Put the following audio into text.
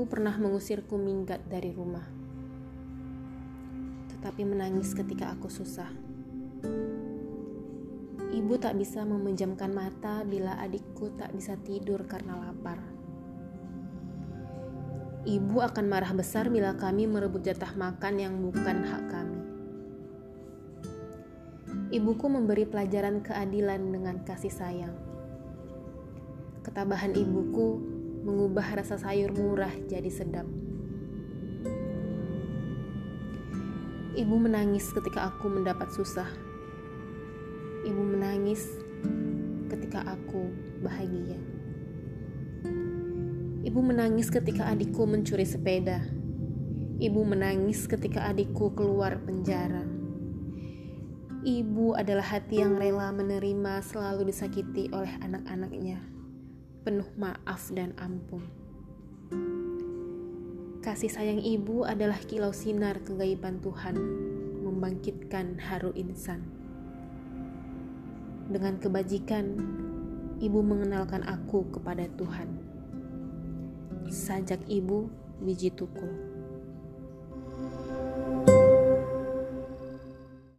Ibu pernah mengusirku minggat dari rumah, tetapi menangis ketika aku susah. Ibu tak bisa memejamkan mata bila adikku tak bisa tidur karena lapar. Ibu akan marah besar bila kami merebut jatah makan yang bukan hak kami. Ibuku memberi pelajaran keadilan dengan kasih sayang. Ketabahan ibuku mengubah rasa sayur murah jadi sedap. Ibu menangis ketika aku mendapat susah. Ibu menangis ketika aku bahagia. Ibu menangis ketika adikku mencuri sepeda. Ibu menangis ketika adikku keluar penjara. Ibu adalah hati yang rela menerima selalu disakiti oleh anak-anaknya, penuh maaf dan ampun. Kasih sayang ibu adalah kilau sinar kegaiban Tuhan, membangkitkan haru insan. Dengan kebajikan, ibu mengenalkan aku kepada Tuhan. Sajak ibu, biji tukul.